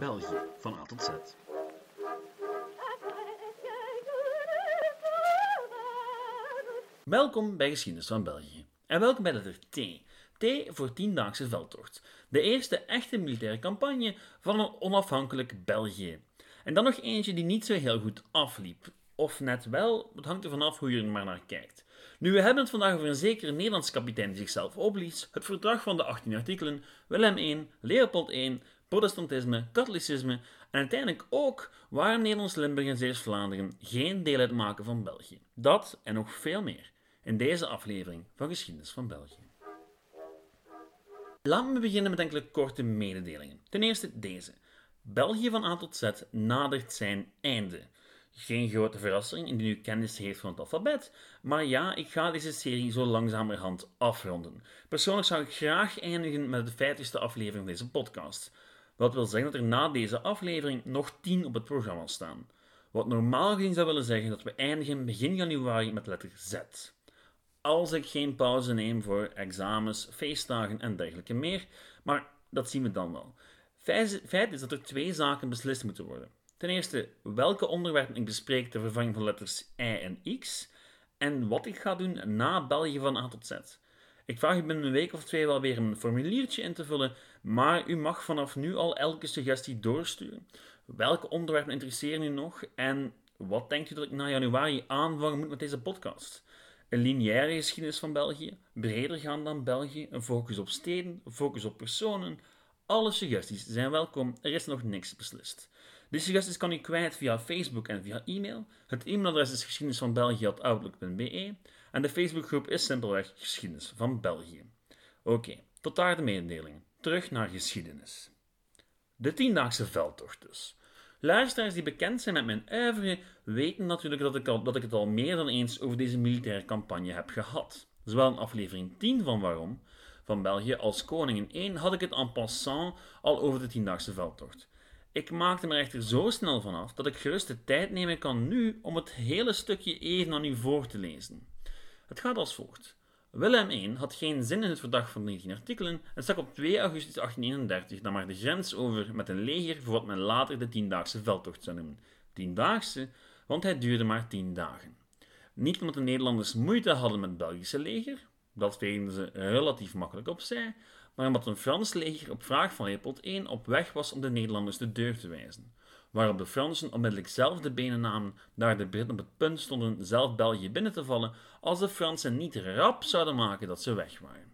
België van A tot Z. Welkom bij Geschiedenis van België. En welkom bij letter T. T voor Tiendaagse Veldtocht. De eerste echte militaire campagne van een onafhankelijk België. En dan nog eentje die niet zo heel goed afliep. Of net wel, het hangt er vanaf hoe je er maar naar kijkt. Nu, we hebben het vandaag over een zekere Nederlandse kapitein die zichzelf opliet, het verdrag van de 18 artikelen, Willem I, Leopold I, protestantisme, katholicisme en uiteindelijk ook waarom Nederlands-Limburg en Zeeuws-Vlaanderen geen deel uitmaken van België. Dat en nog veel meer in deze aflevering van Geschiedenis van België. Laten we beginnen met enkele korte mededelingen. Ten eerste deze. België van A tot Z nadert zijn einde. Geen grote verrassing indien u kennis heeft van het alfabet, maar ja, ik ga deze serie zo langzamerhand afronden. Persoonlijk zou ik graag eindigen met de 50ste aflevering van deze podcast. Wat wil zeggen dat er na deze aflevering nog 10 op het programma staan. Wat normaal gezien zou willen zeggen dat we eindigen begin januari met letter Z. Als ik geen pauze neem voor examens, feestdagen en dergelijke meer, maar dat zien we dan wel. Feit is dat er twee zaken beslist moeten worden. Ten eerste, welke onderwerpen ik bespreek ter vervanging van letters I en X, en wat ik ga doen na België van A tot Z. Ik vraag u binnen een week of twee wel weer een formuliertje in te vullen, maar u mag vanaf nu al elke suggestie doorsturen. Welke onderwerpen interesseren u nog en wat denkt u dat ik na januari aanvangen moet met deze podcast? Een lineaire geschiedenis van België, breder gaan dan België, een focus op steden, een focus op personen. Alle suggesties zijn welkom, er is nog niks beslist. Die suggesties kan u kwijt via Facebook en via e-mail. Het e-mailadres is geschiedenisvanbelgië.outlook.be en de Facebookgroep is simpelweg Geschiedenis van België. Oké, tot daar de mededelingen. Terug naar geschiedenis. De tiendaagse veldtocht dus. Luisteraars die bekend zijn met mijn uiveren weten natuurlijk dat ik, dat ik het al meer dan eens over deze militaire campagne heb gehad. Zowel in aflevering 10 van Waarom, van België als Koningin 1, had ik het en passant al over de tiendaagse veldtocht. Ik maakte me echter zo snel vanaf dat ik gerust de tijd nemen kan nu om het hele stukje even aan u voor te lezen. Het gaat als volgt. Willem I had geen zin in het verdrag van 19 artikelen en stak op 2 augustus 1831 dan maar de grens over met een leger voor wat men later de tiendaagse veldtocht zou noemen. Tiendaagse, want hij duurde maar tien dagen. Niet omdat de Nederlanders moeite hadden met het Belgische leger, dat vegen ze relatief makkelijk opzij, maar omdat een Frans leger op vraag van Leopold I op weg was om de Nederlanders de deur te wijzen. Waarop de Fransen onmiddellijk zelf de benen namen, daar de Britten op het punt stonden zelf België binnen te vallen, als de Fransen niet rap zouden maken dat ze weg waren.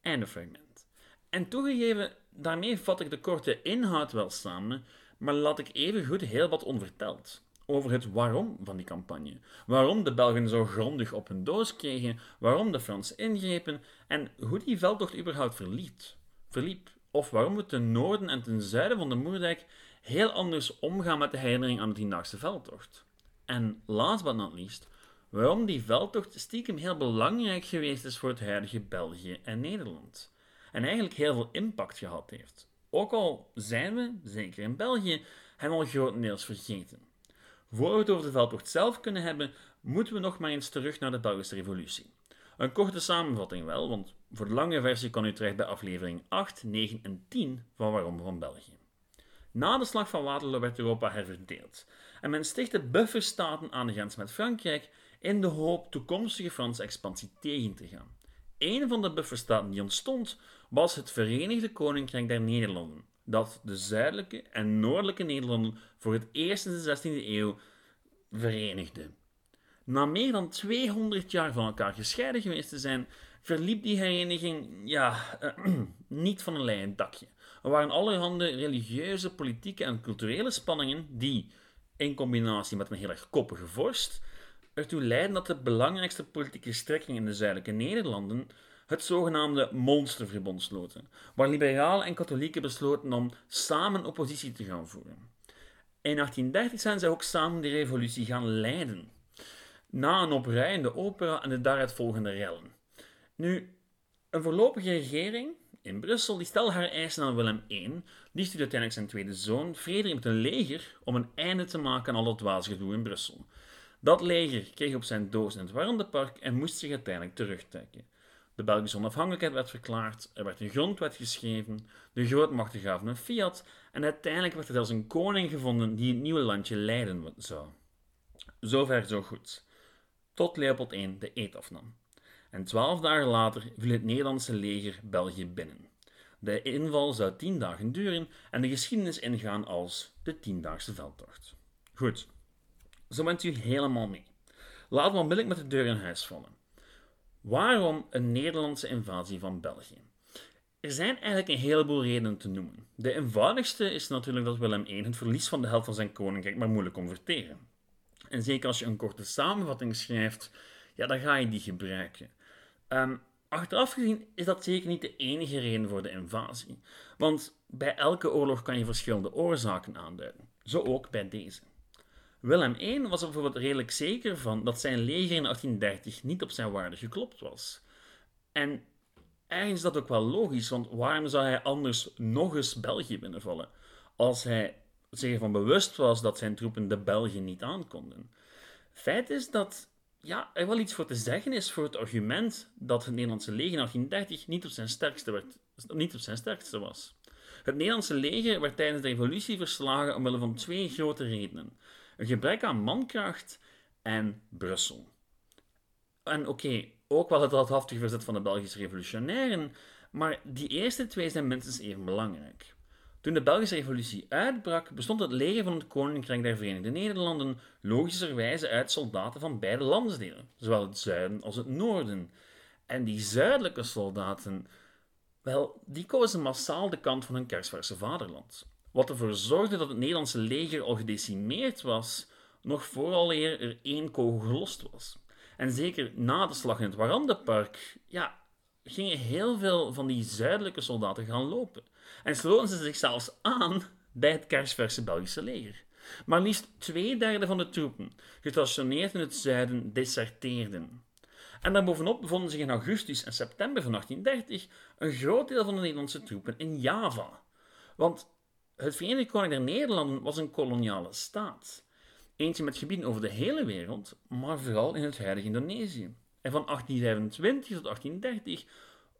Einde fragment. En toegegeven, daarmee vat ik de korte inhoud wel samen, maar laat ik even goed heel wat onverteld over het waarom van die campagne. Waarom de Belgen zo grondig op hun doos kregen, waarom de Fransen ingrepen en hoe die veldtocht überhaupt verliep. verliep. Of waarom we ten noorden en ten zuiden van de Moerdijk heel anders omgaan met de herinnering aan de Tiendaagse veldtocht. En last but not least, waarom die veldtocht stiekem heel belangrijk geweest is voor het huidige België en Nederland. En eigenlijk heel veel impact gehad heeft. Ook al zijn we, zeker in België, hem al grotendeels vergeten. Voor we het over de veldtocht zelf kunnen hebben, moeten we nog maar eens terug naar de Belgische Revolutie. Een korte samenvatting wel, want voor de lange versie kan u terecht bij aflevering 8, 9 en 10 van Waarom van België. Na de slag van Waterloo werd Europa herverdeeld en men stichtte bufferstaten aan de grens met Frankrijk in de hoop toekomstige Franse expansie tegen te gaan. Een van de bufferstaten die ontstond was het Verenigde Koninkrijk der Nederlanden, dat de zuidelijke en noordelijke Nederlanden voor het eerst in de 16e eeuw verenigde. Na meer dan 200 jaar van elkaar gescheiden geweest te zijn, verliep die hereniging ja, niet van een leien dakje. Er waren allerhande religieuze, politieke en culturele spanningen die, in combinatie met een heel erg koppige vorst, ertoe leidden dat de belangrijkste politieke strekking in de zuidelijke Nederlanden het zogenaamde Monsterverbond sloten, waar liberalen en katholieken besloten om samen oppositie te gaan voeren. In 1830 zijn zij ook samen de revolutie gaan leiden, na een oprijende opera en de daaruit volgende rellen. Nu, een voorlopige regering in Brussel die stelde haar eisen aan Willem I, die stuurde uiteindelijk zijn tweede zoon, Frederik, met een leger om een einde te maken aan al het dwaasgedoe in Brussel. Dat leger kreeg op zijn doos in het Warmdepark en moest zich uiteindelijk terugtrekken. De Belgische onafhankelijkheid werd verklaard, er werd een grondwet geschreven, de grootmachten gaven een fiat en uiteindelijk werd er zelfs een koning gevonden die het nieuwe landje leiden zou. Zover zo goed. Tot Leopold I de eet afnam. En twaalf dagen later viel het Nederlandse leger België binnen. De inval zou tien dagen duren en de geschiedenis ingaan als de tiendaagse veldtocht. Goed, zo bent u helemaal mee. Laten we onmiddellijk met de deur in huis vallen. Waarom een Nederlandse invasie van België? Er zijn eigenlijk een heleboel redenen te noemen. De eenvoudigste is natuurlijk dat Willem I het verlies van de helft van zijn koninkrijk maar moeilijk kon verteren. En zeker als je een korte samenvatting schrijft, ja, dan ga je die gebruiken. Um, achteraf gezien is dat zeker niet de enige reden voor de invasie. Want bij elke oorlog kan je verschillende oorzaken aanduiden. Zo ook bij deze. Willem I was er bijvoorbeeld redelijk zeker van dat zijn leger in 1830 niet op zijn waarde geklopt was. En ergens is dat ook wel logisch, want waarom zou hij anders nog eens België binnenvallen? Als hij zich ervan bewust was dat zijn troepen de België niet aankonden. Feit is dat ja, er wel iets voor te zeggen is voor het argument dat het Nederlandse leger in 1830 niet op zijn sterkste, werd, niet op zijn sterkste was. Het Nederlandse leger werd tijdens de revolutie verslagen omwille van twee grote redenen. Een gebrek aan mankracht en Brussel. En oké, ook wel het heldhaftig verzet van de Belgische revolutionairen, maar die eerste twee zijn minstens even belangrijk. Toen de Belgische revolutie uitbrak, bestond het leger van het Koninkrijk der Verenigde Nederlanden logischerwijze uit soldaten van beide landsdelen, zowel het zuiden als het noorden. En die zuidelijke soldaten, wel, die kozen massaal de kant van hun kersverse vaderland. Wat ervoor zorgde dat het Nederlandse leger al gedecimeerd was, nog vooral eer er één kogel gelost was. En zeker na de slag in het Warandenpark, ja, gingen heel veel van die zuidelijke soldaten gaan lopen. En sloten ze zich zelfs aan bij het kersverse Belgische leger. Maar liefst twee derde van de troepen, gestationeerd in het zuiden, deserteerden. En daarbovenop bevonden zich in augustus en september van 1830 een groot deel van de Nederlandse troepen in Java. Want het Verenigd Koninkrijk der Nederlanden was een koloniale staat. Eentje met gebieden over de hele wereld, maar vooral in het huidige Indonesië. En van 1825 tot 1830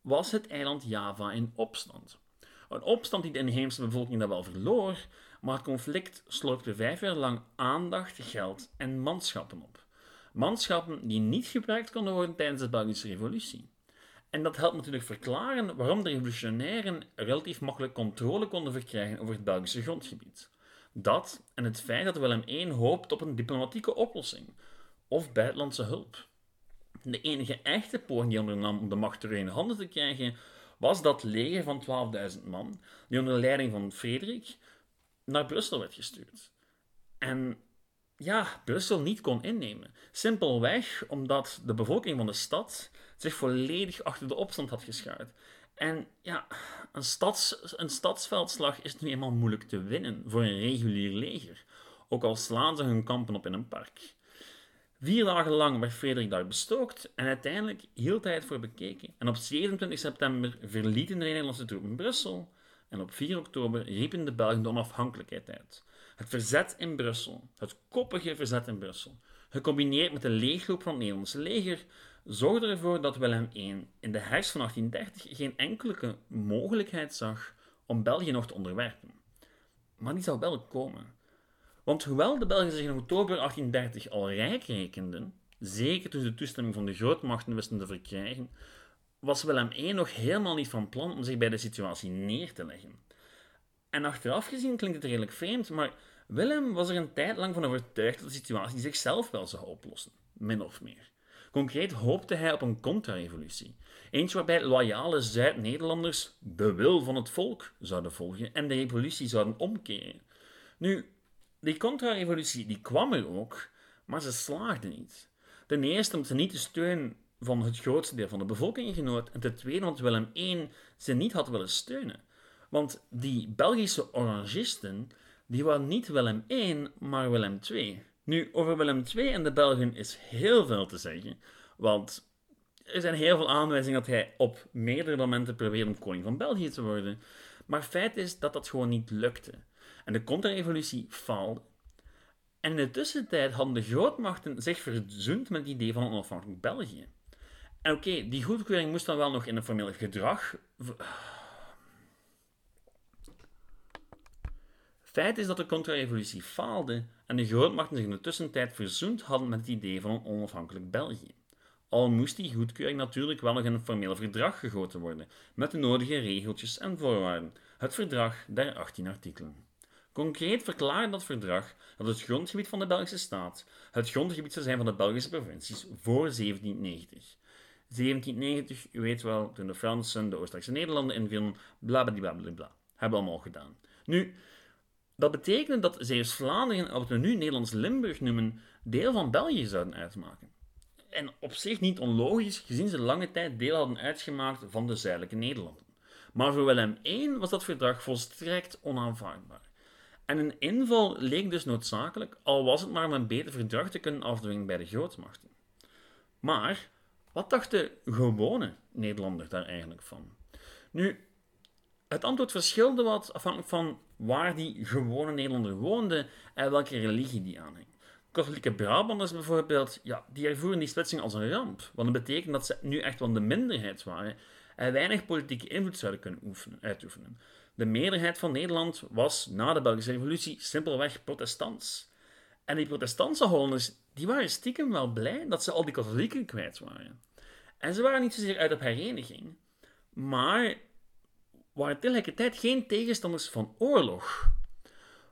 was het eiland Java in opstand. Een opstand die de inheemse bevolking dan wel verloor, maar het conflict slorpte vijf jaar lang aandacht, geld en manschappen op. Manschappen die niet gebruikt konden worden tijdens de Belgische Revolutie. En dat helpt natuurlijk verklaren waarom de revolutionairen relatief makkelijk controle konden verkrijgen over het Belgische grondgebied. Dat en het feit dat Willem I hoopt op een diplomatieke oplossing of buitenlandse hulp. De enige echte poging die ondernam om de macht terug in handen te krijgen, was dat leger van 12.000 man, die onder leiding van Frederik naar Brussel werd gestuurd. En ja, Brussel niet kon innemen. Simpelweg omdat de bevolking van de stad zich volledig achter de opstand had geschaard. En ja, een, stads, een stadsveldslag is nu eenmaal moeilijk te winnen voor een regulier leger, ook al slaan ze hun kampen op in een park. Vier dagen lang werd Frederik daar bestookt en uiteindelijk hield hij het voor bekeken. En op 27 september verlieten de Nederlandse troepen Brussel en op 4 oktober riepen de Belgen de onafhankelijkheid uit. Het verzet in Brussel, het koppige verzet in Brussel, gecombineerd met de leegloop van het Nederlandse leger, zorgde ervoor dat Willem I in de herfst van 1830 geen enkele mogelijkheid zag om België nog te onderwerpen. Maar die zou wel komen. Want hoewel de Belgen zich in oktober 1830 al rijk rekenden, zeker toen ze de toestemming van de grootmachten wisten te verkrijgen, was Willem I nog helemaal niet van plan om zich bij de situatie neer te leggen. En achteraf gezien klinkt het redelijk vreemd, maar Willem was er een tijd lang van overtuigd dat de situatie zichzelf wel zou oplossen, min of meer. Concreet hoopte hij op een contra-revolutie. Eentje waarbij loyale Zuid-Nederlanders de wil van het volk zouden volgen en de revolutie zouden omkeren. Nu, die contra-revolutie die kwam er ook, maar ze slaagde niet. Ten eerste omdat ze niet de steun van het grootste deel van de bevolking genoot, en ten tweede omdat Willem I ze niet had willen steunen. Want die Belgische orangisten, die waren niet Willem I, maar Willem II. Nu, over Willem II en de Belgen is heel veel te zeggen, want er zijn heel veel aanwijzingen dat hij op meerdere momenten probeerde om koning van België te worden. Maar feit is dat dat gewoon niet lukte. En de contra-revolutie faalde. En in de tussentijd hadden de grootmachten zich verzoend met het idee van een onafhankelijk België. En oké, die goedkeuring moest dan wel nog in een formeel gedrag. Feit is dat de contra-revolutie faalde en de grootmachten zich in de tussentijd verzoend hadden met het idee van een onafhankelijk België. Al moest die goedkeuring natuurlijk wel nog in een formeel verdrag gegoten worden, met de nodige regeltjes en voorwaarden. Het verdrag der 18 artikelen. Concreet verklaarde dat verdrag dat het grondgebied van de Belgische staat het grondgebied zou zijn van de Belgische provincies voor 1790. 1790, u weet wel, toen de Fransen de Oostenrijkse Nederlanden invielen, blablabla, hebben we allemaal gedaan. Nu, dat betekent dat Zeeuws-Vlaanderen, wat we nu Nederlands-Limburg noemen, deel van België zouden uitmaken. En op zich niet onlogisch, gezien ze lange tijd deel hadden uitgemaakt van de zuidelijke Nederlanden. Maar voor Willem I was dat verdrag volstrekt onaanvaardbaar. En een inval leek dus noodzakelijk, al was het maar om een beter verdrag te kunnen afdwingen bij de grootmachten. Maar wat dacht de gewone Nederlander daar eigenlijk van? Nu, het antwoord verschilde wat afhankelijk van waar die gewone Nederlander woonde en welke religie die aanhing. Katholieke Brabanders bijvoorbeeld, ja, die ervoeren die splitsing als een ramp. Want dat betekent dat ze nu echt wel de minderheid waren en weinig politieke invloed zouden kunnen oefenen, uitoefenen. De meerderheid van Nederland was na de Belgische Revolutie simpelweg protestants. En die protestantse Hollanders die waren stiekem wel blij dat ze al die katholieken kwijt waren. En ze waren niet zozeer uit op hereniging, maar waren tegelijkertijd geen tegenstanders van oorlog.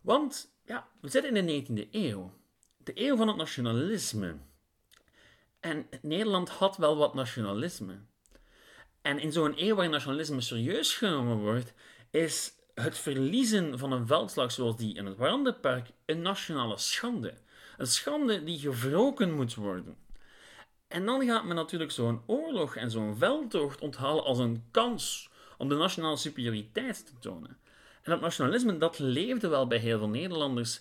Want ja, we zitten in de 19e eeuw, de eeuw van het nationalisme. En Nederland had wel wat nationalisme. En in zo'n eeuw waarin nationalisme serieus genomen wordt, is het verliezen van een veldslag zoals die in het Warandenpark een nationale schande. Een schande die gewroken moet worden. En dan gaat men natuurlijk zo'n oorlog en zo'n veldtocht onthalen als een kans om de nationale superioriteit te tonen. En dat nationalisme dat leefde wel bij heel veel Nederlanders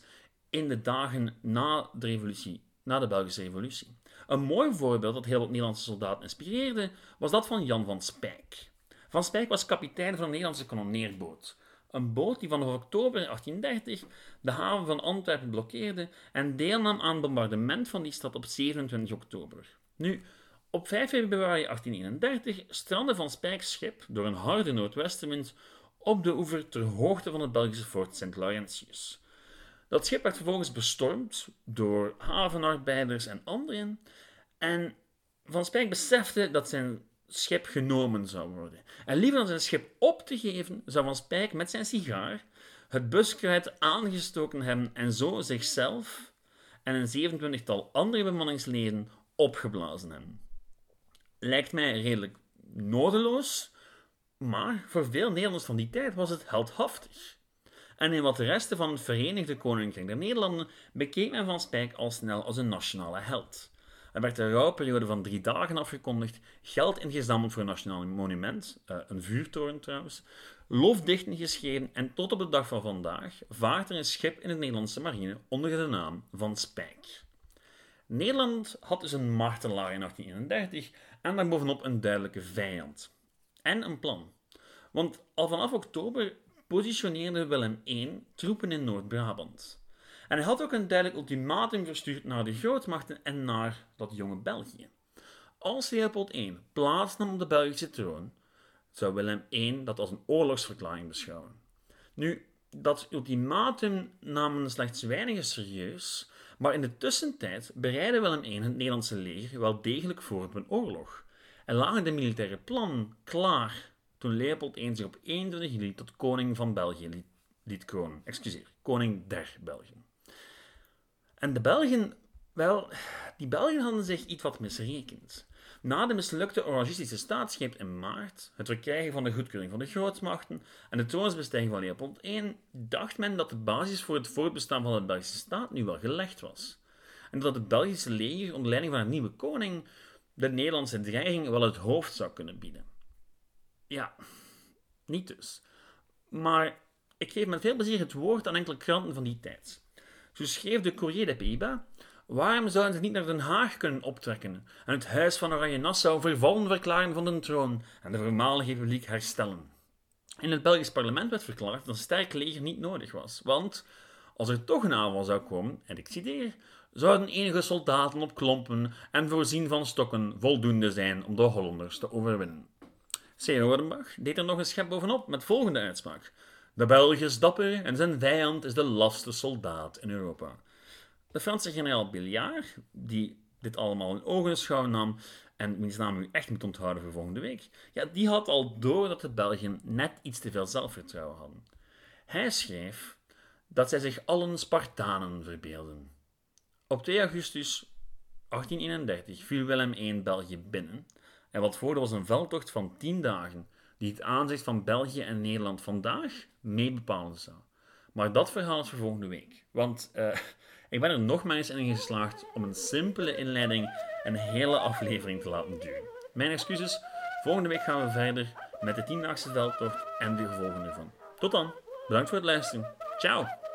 in de dagen na de revolutie, na de Belgische revolutie. Een mooi voorbeeld dat heel wat Nederlandse soldaten inspireerde, was dat van Jan van Spijk. Van Spijk was kapitein van een Nederlandse kanonneerboot. Een boot die vanaf oktober 1830 de haven van Antwerpen blokkeerde en deelnam aan het bombardement van die stad op 27 oktober. Nu, op 5 februari 1831 strandde Van Spijk's schip door een harde noordwestenwind op de oever ter hoogte van het Belgische fort Sint Laurentius. Dat schip werd vervolgens bestormd door havenarbeiders en anderen en Van Spijk besefte dat zijn schip genomen zou worden. En liever dan zijn schip op te geven, zou Van Spijk met zijn sigaar het buskruid aangestoken hebben en zo zichzelf en een zeventwintigtal andere bemanningsleden opgeblazen hebben. Lijkt mij redelijk nodeloos, maar voor veel Nederlanders van die tijd was het heldhaftig. En in wat de resten van het Verenigde Koninkrijk der Nederlanden bekeek men Van Spijk al snel als een nationale held. Er werd een rouwperiode van drie dagen afgekondigd, geld ingezameld voor een nationaal monument, eh, een vuurtoren trouwens, lofdichten geschreven en tot op de dag van vandaag vaart er een schip in de Nederlandse marine onder de naam Van Spijk. Nederland had dus een martelaar in 1831 en daarbovenop een duidelijke vijand. En een plan. Want al vanaf oktober positioneerde Willem I troepen in Noord-Brabant. En hij had ook een duidelijk ultimatum verstuurd naar de grootmachten en naar dat jonge België. Als Leopold I plaatsnam op de Belgische troon, zou Willem I dat als een oorlogsverklaring beschouwen. Nu, dat ultimatum namen slechts weinigen serieus, maar in de tussentijd bereidde Willem I het Nederlandse leger wel degelijk voor op een oorlog en lagen de militaire plan klaar toen Leopold I zich op 21 juli tot koning van België liet, kronen. Excuseer, koning der Belgen. En de Belgen, wel, die Belgen hadden zich iets wat misrekend. Na de mislukte Orangistische staatsgreep in maart, het verkrijgen van de goedkeuring van de grootmachten en de troonsbestijging van Leopold I, dacht men dat de basis voor het voortbestaan van de Belgische staat nu wel gelegd was. En dat het Belgische leger onder leiding van een nieuwe koning de Nederlandse dreiging wel het hoofd zou kunnen bieden. Ja, niet dus. Maar ik geef met veel plezier het woord aan enkele kranten van die tijd. Zo schreef de Courrier des Pays-Bas Waarom zouden ze niet naar Den Haag kunnen optrekken en het huis van Oranje-Nassau vervallen verklaren van de troon en de voormalige republiek herstellen? In het Belgisch parlement werd verklaard dat een sterk leger niet nodig was, want als er toch een aanval zou komen, en ik citeer, zouden enige soldaten op klompen en voorzien van stokken voldoende zijn om de Hollanders te overwinnen. Seenoordenbach deed er nog een schep bovenop met volgende uitspraak. De Belg dapper en zijn vijand is de laste soldaat in Europa. De Franse generaal Billard, die dit allemaal in ogenschouw nam en wiens naam u echt moet onthouden voor volgende week, ja, die had al door dat de Belgen net iets te veel zelfvertrouwen hadden. Hij schreef dat zij zich allen Spartanen verbeelden. Op 2 augustus 1831 viel Willem I België binnen en wat voor was een veldtocht van 10 dagen die het aanzicht van België en Nederland vandaag mee bepalen zou. Maar dat verhaal is voor volgende week. Want uh, ik ben er nogmaals in geslaagd om een simpele inleiding een hele aflevering te laten duren. Mijn excuses. Volgende week gaan we verder met de 10-daagse veldtocht en de gevolgen ervan. Tot dan. Bedankt voor het luisteren. Ciao.